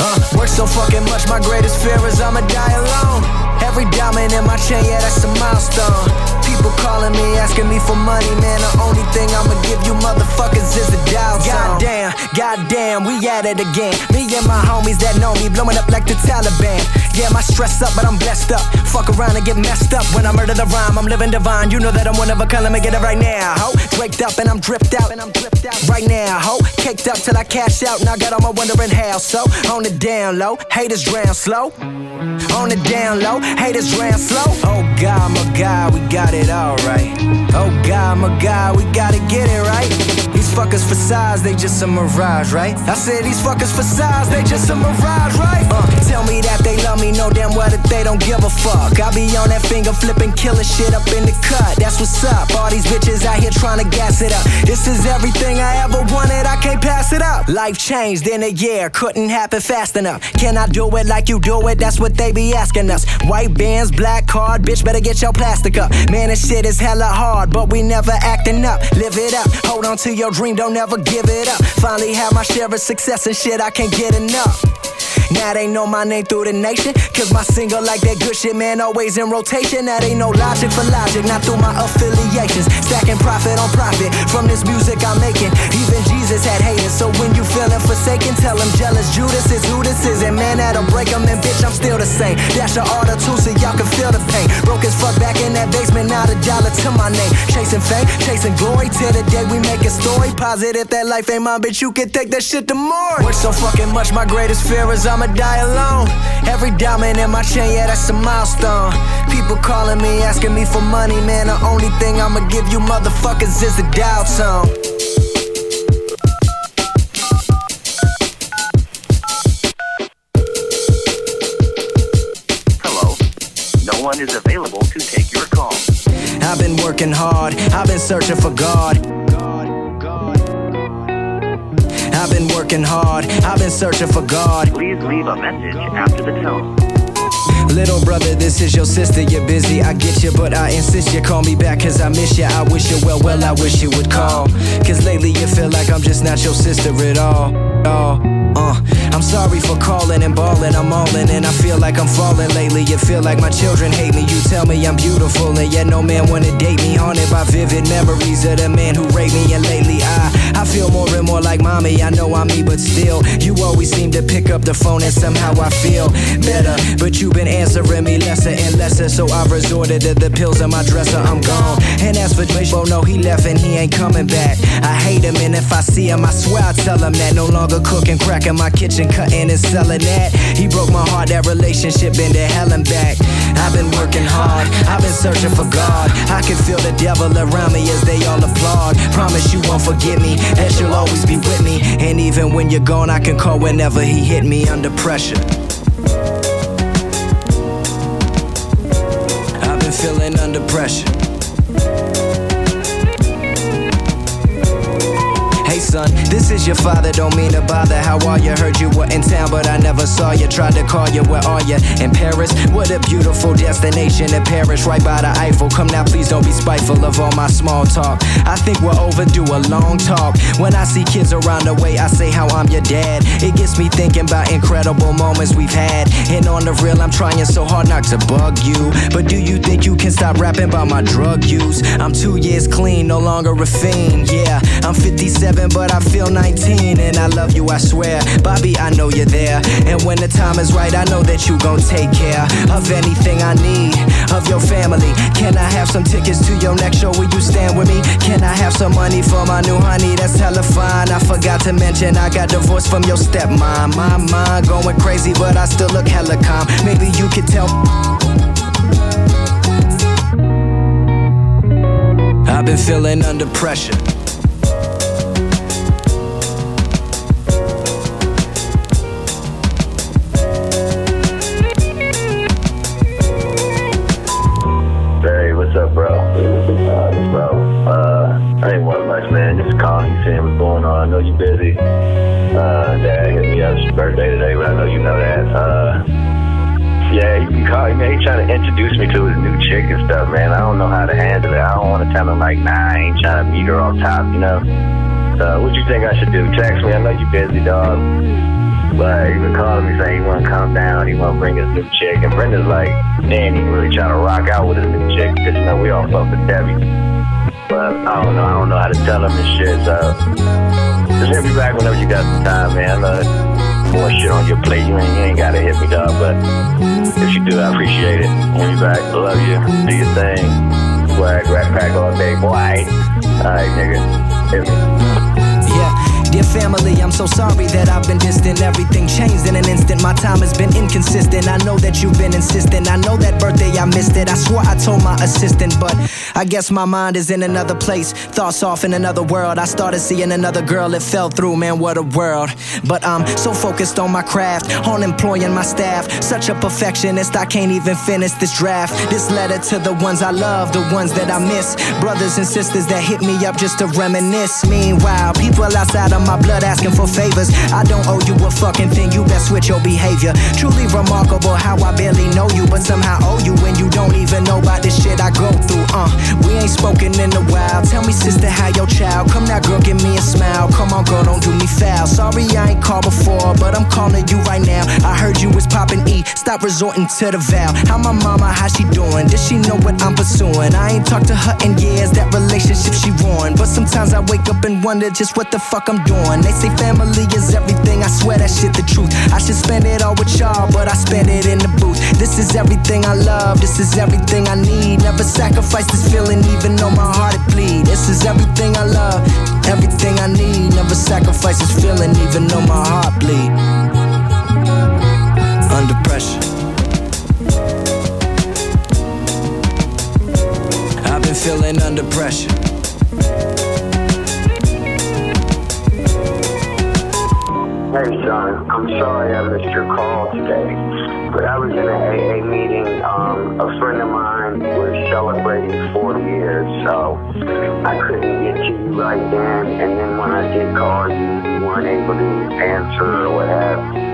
Uh, work so fucking much, my greatest fear is I'ma die alone. Every diamond in my chain, yeah, that's a milestone. People calling me, asking me for money, man. The only thing I'ma give you motherfuckers is a dial Goddamn, goddamn, we at it again. Me and my homies that know me, blowing up like the Taliban. Yeah, my stress up, but I'm blessed up. Fuck around and get messed up. When I murder the rhyme, I'm living divine. You know that I'm one of a kind, let me get it right now, ho. Draped up and I'm dripped out, and I'm dripped out right now, ho. Caked up till I cash out, now got all my wondering how. So, on the down low, haters drown slow. On the down low, haters drown slow. Oh God, my God, we got it all right. Oh God, my God, we gotta get it right. These fuckers for size, they just a mirage, right? I said these fuckers for size, they just a mirage, right? Uh, tell me that they love me, know damn well that they don't give a fuck. I be on that finger flipping, killing shit up in the cut. That's what's up. All these bitches out here trying to gas it up. This is everything I ever wanted, I can't pass it up. Life changed in a year, couldn't happen fast enough. Can I do it like you do it? That's what they be asking us. White bands, black card, bitch, better get your plastic up. Man, this shit is hella hard, but we never acting up. Live it up, hold on to your dream, don't ever give it up. Finally have my share of success and shit, I can't get enough. Now Now they know my name through the nation. Cause my single like that good shit, man, always in rotation. That ain't no logic for logic, not through my affiliations. Stacking profit on profit from this music I'm making. Even Jesus had haters, so when you feeling forsaken, tell him jealous Judas is who this is. And man, that'll break him, and bitch, I'm still the same. Dash a order too, so y'all can feel the pain. Broke as fuck back in that basement, not a dollar to my name. Chasing fame, chasing glory, till the day we make a story. Positive that life ain't mine, bitch, you can take that shit to more. Work so fucking much, my greatest fear is I'ma die alone. Every diamond in my chain, yeah, that's a milestone. People calling me, asking me for money, man. The only thing I'ma give you motherfuckers is the dial tone. Hello. No one is available to take your call. I've been working hard, I've been searching for God. I've been working hard, I've been searching for God. Please leave a message after the tone. Little brother, this is your sister, you're busy, I get you, but I insist you call me back cause I miss you. I wish you well, well, I wish you would call. Cause lately you feel like I'm just not your sister at all. all. Uh, I'm sorry for calling and bawling, I'm all in and I feel like I'm falling lately. You feel like my children hate me, you tell me I'm beautiful, and yet no man wanna date me. Haunted by vivid memories of the man who raped me, and lately I, I feel more and more like mommy. I know I'm me, but still, you always seem to pick up the phone and somehow I feel better. But you've been answering me lesser and lesser, so I've resorted to the pills in my dresser. I'm gone. And as for oh no, he left and he ain't coming back. I hate him, and if I see him, I swear I tell him that no longer cooking crack in my kitchen, cutting and selling that. He broke my heart, that relationship been to hell and back. I've been working hard, I've been searching for God. I can feel the devil around me as they all applaud. Promise you won't forget me, that you'll always be with me. And even when you're gone, I can call whenever he hit me under pressure. I've been feeling under pressure. This is your father, don't mean to bother. How are you? Heard you were in town, but I never saw you. Tried to call you, where are you? In Paris? What a beautiful destination in Paris, right by the Eiffel. Come now, please don't be spiteful of all my small talk. I think we're overdue a long talk. When I see kids around the way, I say how I'm your dad. It gets me thinking about incredible moments we've had. And on the real, I'm trying so hard not to bug you. But do you think you can stop rapping about my drug use? I'm two years clean, no longer a fiend. Yeah, I'm 57, but I feel 19. And I love you, I swear. Bobby, I know you're there. And when the time is right, I know that you gon' take care of anything I need, of your family. Can I have some tickets to your next show? Will you stand with me? Can I have some money for my new honey? That's hella fine. I forgot to mention I got divorced from your stepmom. My mind going crazy, but I still look hella calm. Maybe you could tell. I've been feeling under pressure. Busy. Uh, Dad hit me up. It's birthday today, but I know you know that. Uh, yeah, you can call man. He trying to introduce me to his new chick and stuff, man. I don't know how to handle it. I don't want to tell him like, nah, I ain't trying to meet her off top, you know. So, what you think I should do? Text me. I know you busy, dog. But he been calling me saying he want to come down, he want to bring his new chick. And Brenda's like, man, he really trying to rock out with his new chick because, you know, we all fuck with Debbie. But I don't know, I don't know how to tell him and shit. So hit me back whenever you got some time, man. Know more shit on your plate. You ain't, you ain't got to hit me, dog. But if you do, I appreciate it. Hit me back. Love you. Do your thing. Swag, rat pack all day, boy. All right, nigga. Hit me. Dear family, I'm so sorry that I've been distant. Everything changed in an instant. My time has been inconsistent. I know that you've been insistent. I know that birthday I missed it. I swore I told my assistant, but I guess my mind is in another place. Thoughts off in another world. I started seeing another girl. It fell through, man. What a world. But I'm so focused on my craft, on employing my staff. Such a perfectionist, I can't even finish this draft. This letter to the ones I love, the ones that I miss. Brothers and sisters that hit me up just to reminisce. Meanwhile, people outside of my blood asking for favors. I don't owe you a fucking thing, you best switch your behavior. Truly remarkable how I barely know you, but somehow owe you when you don't even know about this Stop resorting to the vow. How my mama, how she doing? Does she know what I'm pursuing? I ain't talked to her in years. That relationship she ruined. But sometimes I wake up and wonder just what the fuck I'm doing. They say family is everything. I swear that shit the truth. I should spend it all with y'all, but I spend it in the booth. This is everything I love. This is everything I need. Never sacrifice this feeling, even though my heart it bleed. This is everything I love. Everything I need. Never sacrifice this feeling, even though my heart bleed. Under pressure. I've been feeling under pressure. Hey, son, I'm sorry I missed your call today, but I was in an AA meeting. Um, a friend of mine was celebrating 40 years, so I couldn't get to you right then. And then when I did call you, you weren't able to answer or what have you.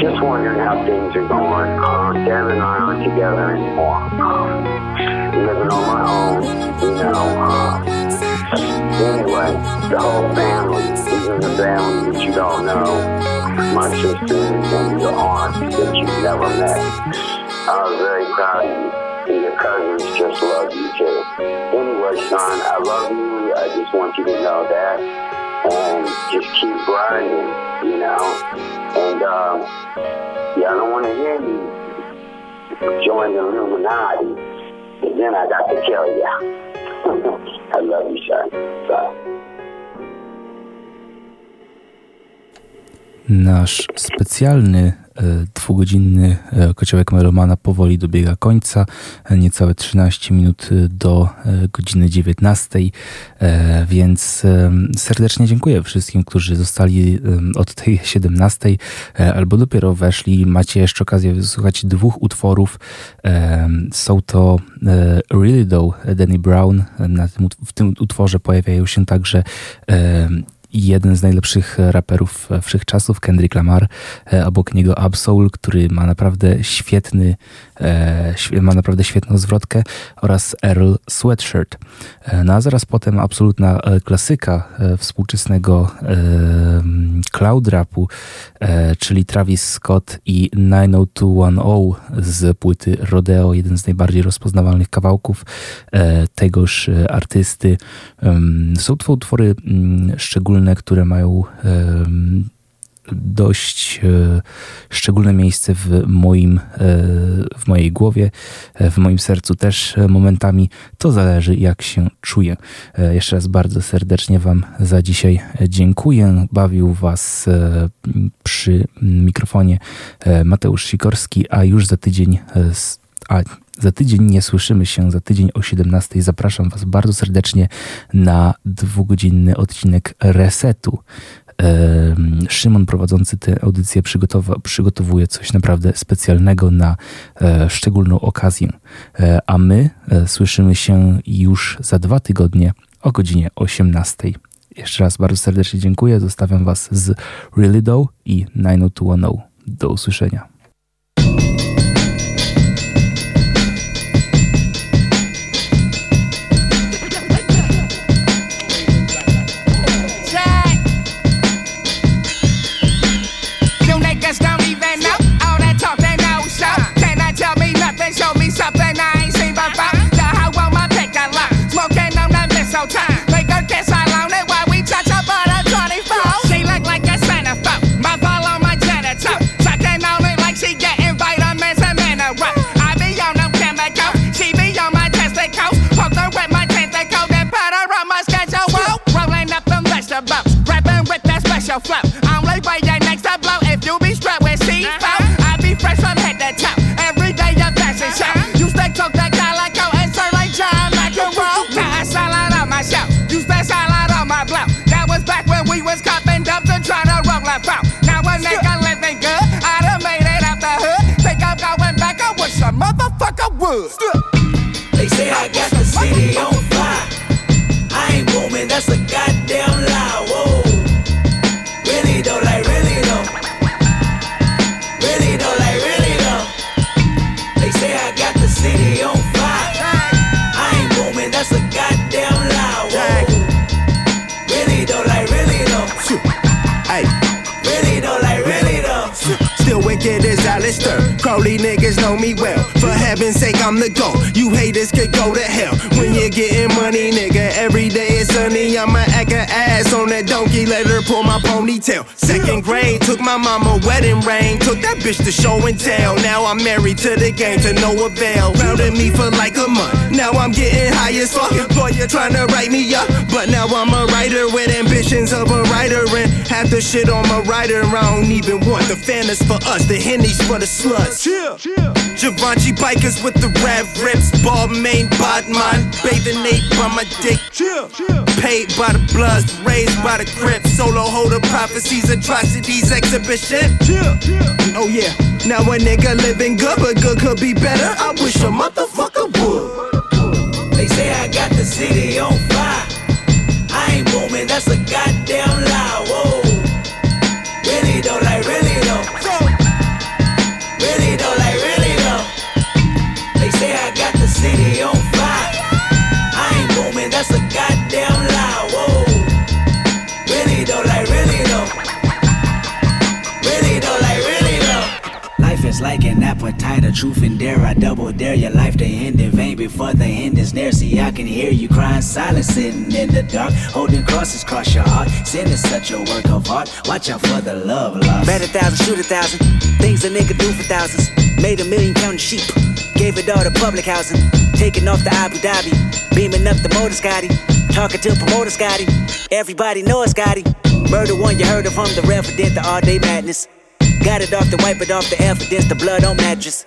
Just wondering how things are going. Uh, Dan and I aren't together anymore. Um, living on my own, you know. Uh, Anyway, the whole family, even the family that you don't know, my sisters and your aunt that you've never met. I was very proud of you, and your cousins just love you too. Anyway, son, I love you. I just want you to know that, and just keep grinding, you know. And um, yeah, I don't want to hear you join the Illuminati, but then I got to tell you. I love you, son. Bye. Nasz specjalny dwugodzinny e, kociołek Melomana powoli dobiega końca. E, Niecałe 13 minut do godziny 19, e, więc serdecznie dziękuję wszystkim, którzy zostali od tej 17 e, albo dopiero weszli. Macie jeszcze okazję wysłuchać dwóch utworów. Są to Really Though Danny Brown. Na tym, w tym utworze pojawiają się także jeden z najlepszych raperów wszechczasów, Kendrick Lamar, e, obok niego Absol, który ma naprawdę świetny, e, świe- ma naprawdę świetną zwrotkę oraz Earl Sweatshirt. E, No a zaraz potem absolutna e, klasyka e, współczesnego e, cloud rapu, e, czyli Travis Scott i 90210 z płyty Rodeo, jeden z najbardziej rozpoznawalnych kawałków e, tegoż e, artysty. Są to utwory mm, szczególne, które mają dość e, szczególne miejsce w moim, e, w mojej głowie, e, w moim sercu też momentami. To zależy jak się czuję. Jeszcze raz bardzo serdecznie Wam za dzisiaj dziękuję. Bawił Was przy mikrofonie Mateusz Sikorski, a już za tydzień a za tydzień nie słyszymy się, za tydzień o 17 zapraszam Was bardzo serdecznie na dwugodzinny odcinek Resetu. Szymon prowadzący tę audycję przygotowuje coś naprawdę specjalnego na e, szczególną okazję. E, a my e, słyszymy się już za dwa tygodnie o godzinie 18. Jeszcze raz bardzo serdecznie dziękuję. Zostawiam Was z Really Dough i 90210. Do usłyszenia. I'm the GOAT. You haters could go to hell. When you're getting money, nigga, every day is sunny. I'ma act a ass on that donkey, let her pull my ponytail. Second grade, took my mama wedding ring. Took that bitch to show and tell. Now I'm married to the game to no avail. Rounded me for like a month. Now I'm getting high as fuck. Lawyer trying to write me up. But now I'm a writer with ambitions of a writer. And half the shit on my writer, I don't even want. The fan for us, the hennies for the sluts. Chill, chill. Givenchy bikers with the red rips. Ball main, bod mine. Bathing Nate by my dick. Chill, chill. Paid by the bloods, raised by the crips. Solo holder prophecies, atrocities, exhibition. Chill, chill. Oh yeah. Now a nigga living good, but good could be better. I wish a motherfucker would. They say I got the city on fire. I ain't booming, that's a goddamn lie. Appetite of truth and dare. I double dare your life to end in vain before the end is near. See, I can hear you crying silent, sitting in the dark, holding crosses cross your heart. Sin is such a work of art. Watch out for the love lost. Bet a thousand, shoot a thousand. Things a nigga do for thousands. Made a million counting sheep. Gave it all to public housing. Taking off the Abu Dhabi. Beaming up the motor Scotty. Talking to promoter Scotty. Everybody knows Scotty. Murder one you heard of him, the resident, the all day madness. Got it off the wipe it off the evidence, the blood on mattress.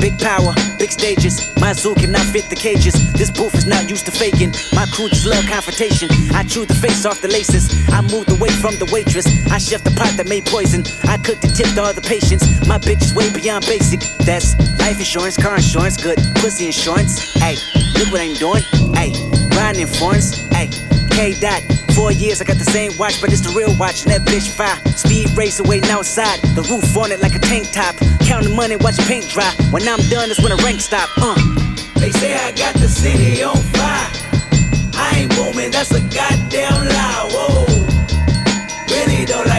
Big power, big stages. My zoo cannot fit the cages. This booth is not used to faking. My crew just love confrontation. I chew the face off the laces. I moved away from the waitress. I chef the pot that made poison. I cooked and tipped all the patients. My bitch is way beyond basic. That's life insurance, car insurance, good pussy insurance. Hey, look what I'm doing. Hey, riding in. Hey, K dot. Four years, I got the same watch, but it's the real watch, and that bitch fire. Speed racer waiting outside, the roof on it like a tank top. Counting money, watch paint dry. When I'm done, it's when the rank stop. Uh. They say I got the city on fire. I ain't booming, that's a goddamn lie. Whoa. Really though, like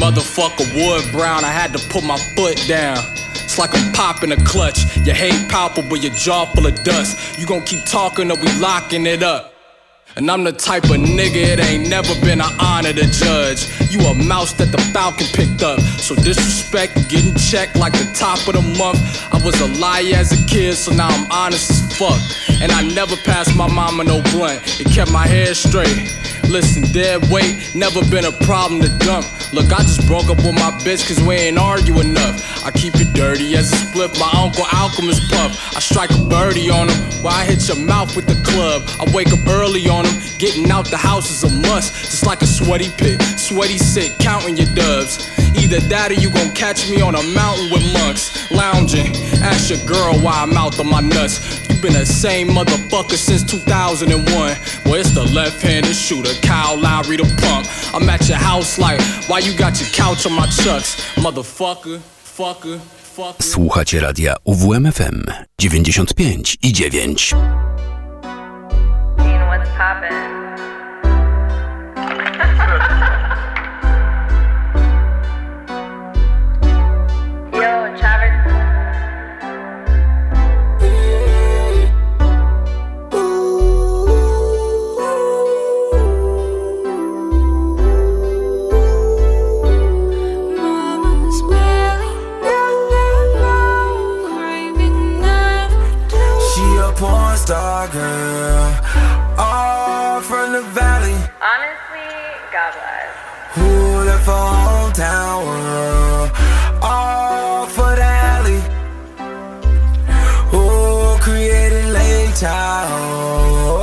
motherfucker Wood Brown. I had to put my foot down. It's like I'm popping a clutch. Your hate palpable, your jaw full of dust. You gon' keep talking or we locking it up. And I'm the type of nigga it ain't never been an honor to judge. You a mouse that the Falcon picked up. So disrespect, getting checked like the top of the month. I was a liar as a kid, so now I'm honest as fuck. And I never passed my mama no blunt. It kept my head straight. Listen, dead weight, never been a problem to dump. Look, I just broke up with my bitch cause we ain't argue enough. I keep it dirty as a split, my uncle Alchemist puff. I strike a birdie on him while I hit your mouth with the club. I wake up early on him, getting out the house is a must. Just like a sweaty pit, sweaty sick, counting your dubs. Either that or you gon' catch me on a mountain with monks, lounging. Ask your girl why I'm out on my nuts. You been the same motherfucker since 2001. Well, it's the left-handed shooter, Kyle Lowry the pump. I'm at your house like, why you got your couch on my chucks, motherfucker, fucker, fucker. Słuchacie radia UWMFM 95 i 9. Seeing what's poppin'. Girl, all from the valley. Honestly, God bless. Who left her hometown world, all for the alley. Who created Lake Tahoe,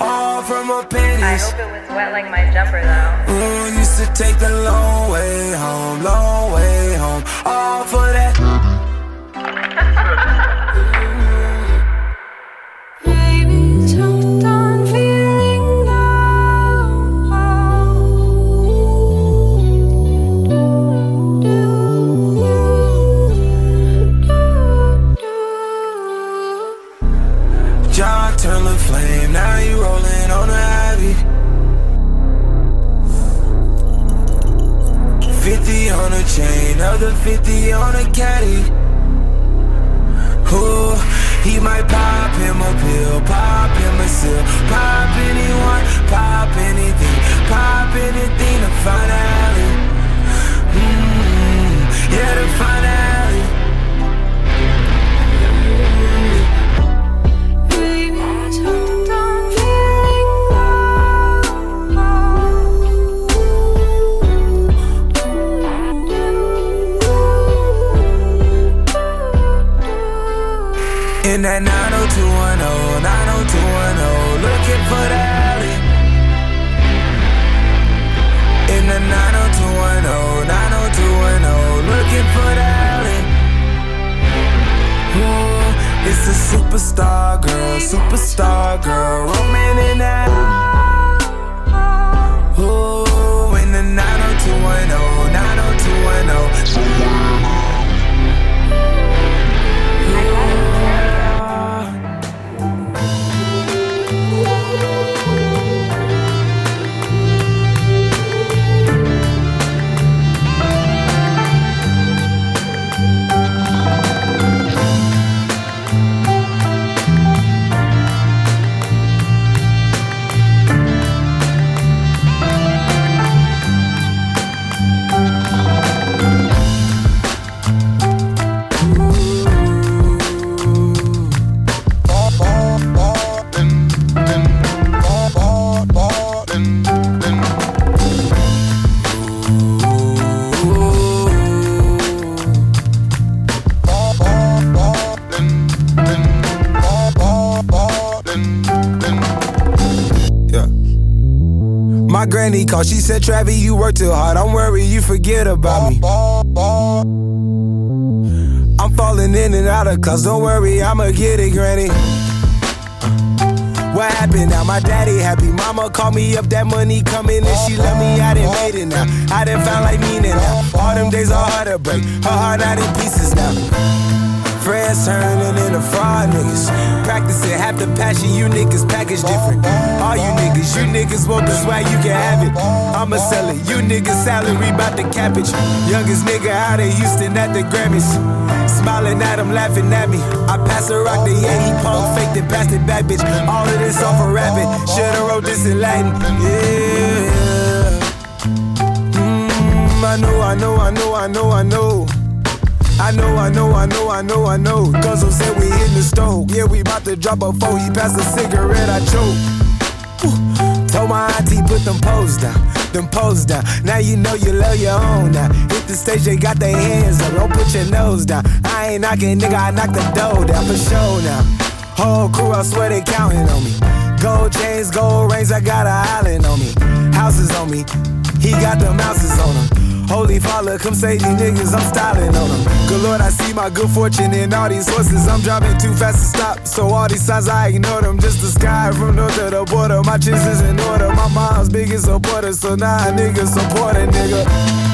all from her I hope it was wet like my jumper though. Mm, used to take the long way home, long way home, all for that. 50 on a chain, other 50 on a caddy. Ooh, he might pop him a pill, pop him a seal, pop anyone, pop anything, pop anything to find alley. Mm, yeah, to find alley. In that 90210, 90210, looking for the alley. In the 90210, 90210, looking for the alley. Ooh, it's a superstar girl, superstar girl, roaming Granny she said, Travis, you work too hard. I'm worried you forget about me. I'm falling in and out of class, don't worry, I'ma get it, granny. What happened now? My daddy happy. Mama called me up, that money coming and she love me. I done made it now. I done found like meaning now. All them days are hard to break. Her heart out in pieces now. Friends turning into fraud niggas. Practicing half the passion, you niggas package different. All you niggas, you niggas want the swag, you can have it. I'ma sell it. You niggas salary bout the cabbage. Youngest nigga out of Houston at the Grammys. Smiling at him, laughing at me. I pass a rock to yeah, he punk faked it, passed it back, bitch. All of this off a rabbit. Shoulda wrote this in Latin. Yeah. Mm, I know, I know, I know, I know, I know. I know, I know, I know, I know, I know. Guzzle said we in the stove. Yeah, we about to drop a four. He passed a cigarette, I choke. Told my auntie put them poles down, them poles down. Now you know you love your own now. Hit the stage, they got their hands up. Don't put your nose down. I ain't knocking, nigga, I knock the door down for sure now. Whole crew, I swear they counting on me. Gold chains, gold rings, I got an island on me. Houses on me, he got them houses on him. Holy father, come save these niggas, I'm styling on them. Good lord, I see my good fortune in all these horses. I'm driving too fast to stop, so all these signs I ignore them. Just the sky from north to the border. My chest is in order. My mom's biggest supporter, so now a nigga support a nigga.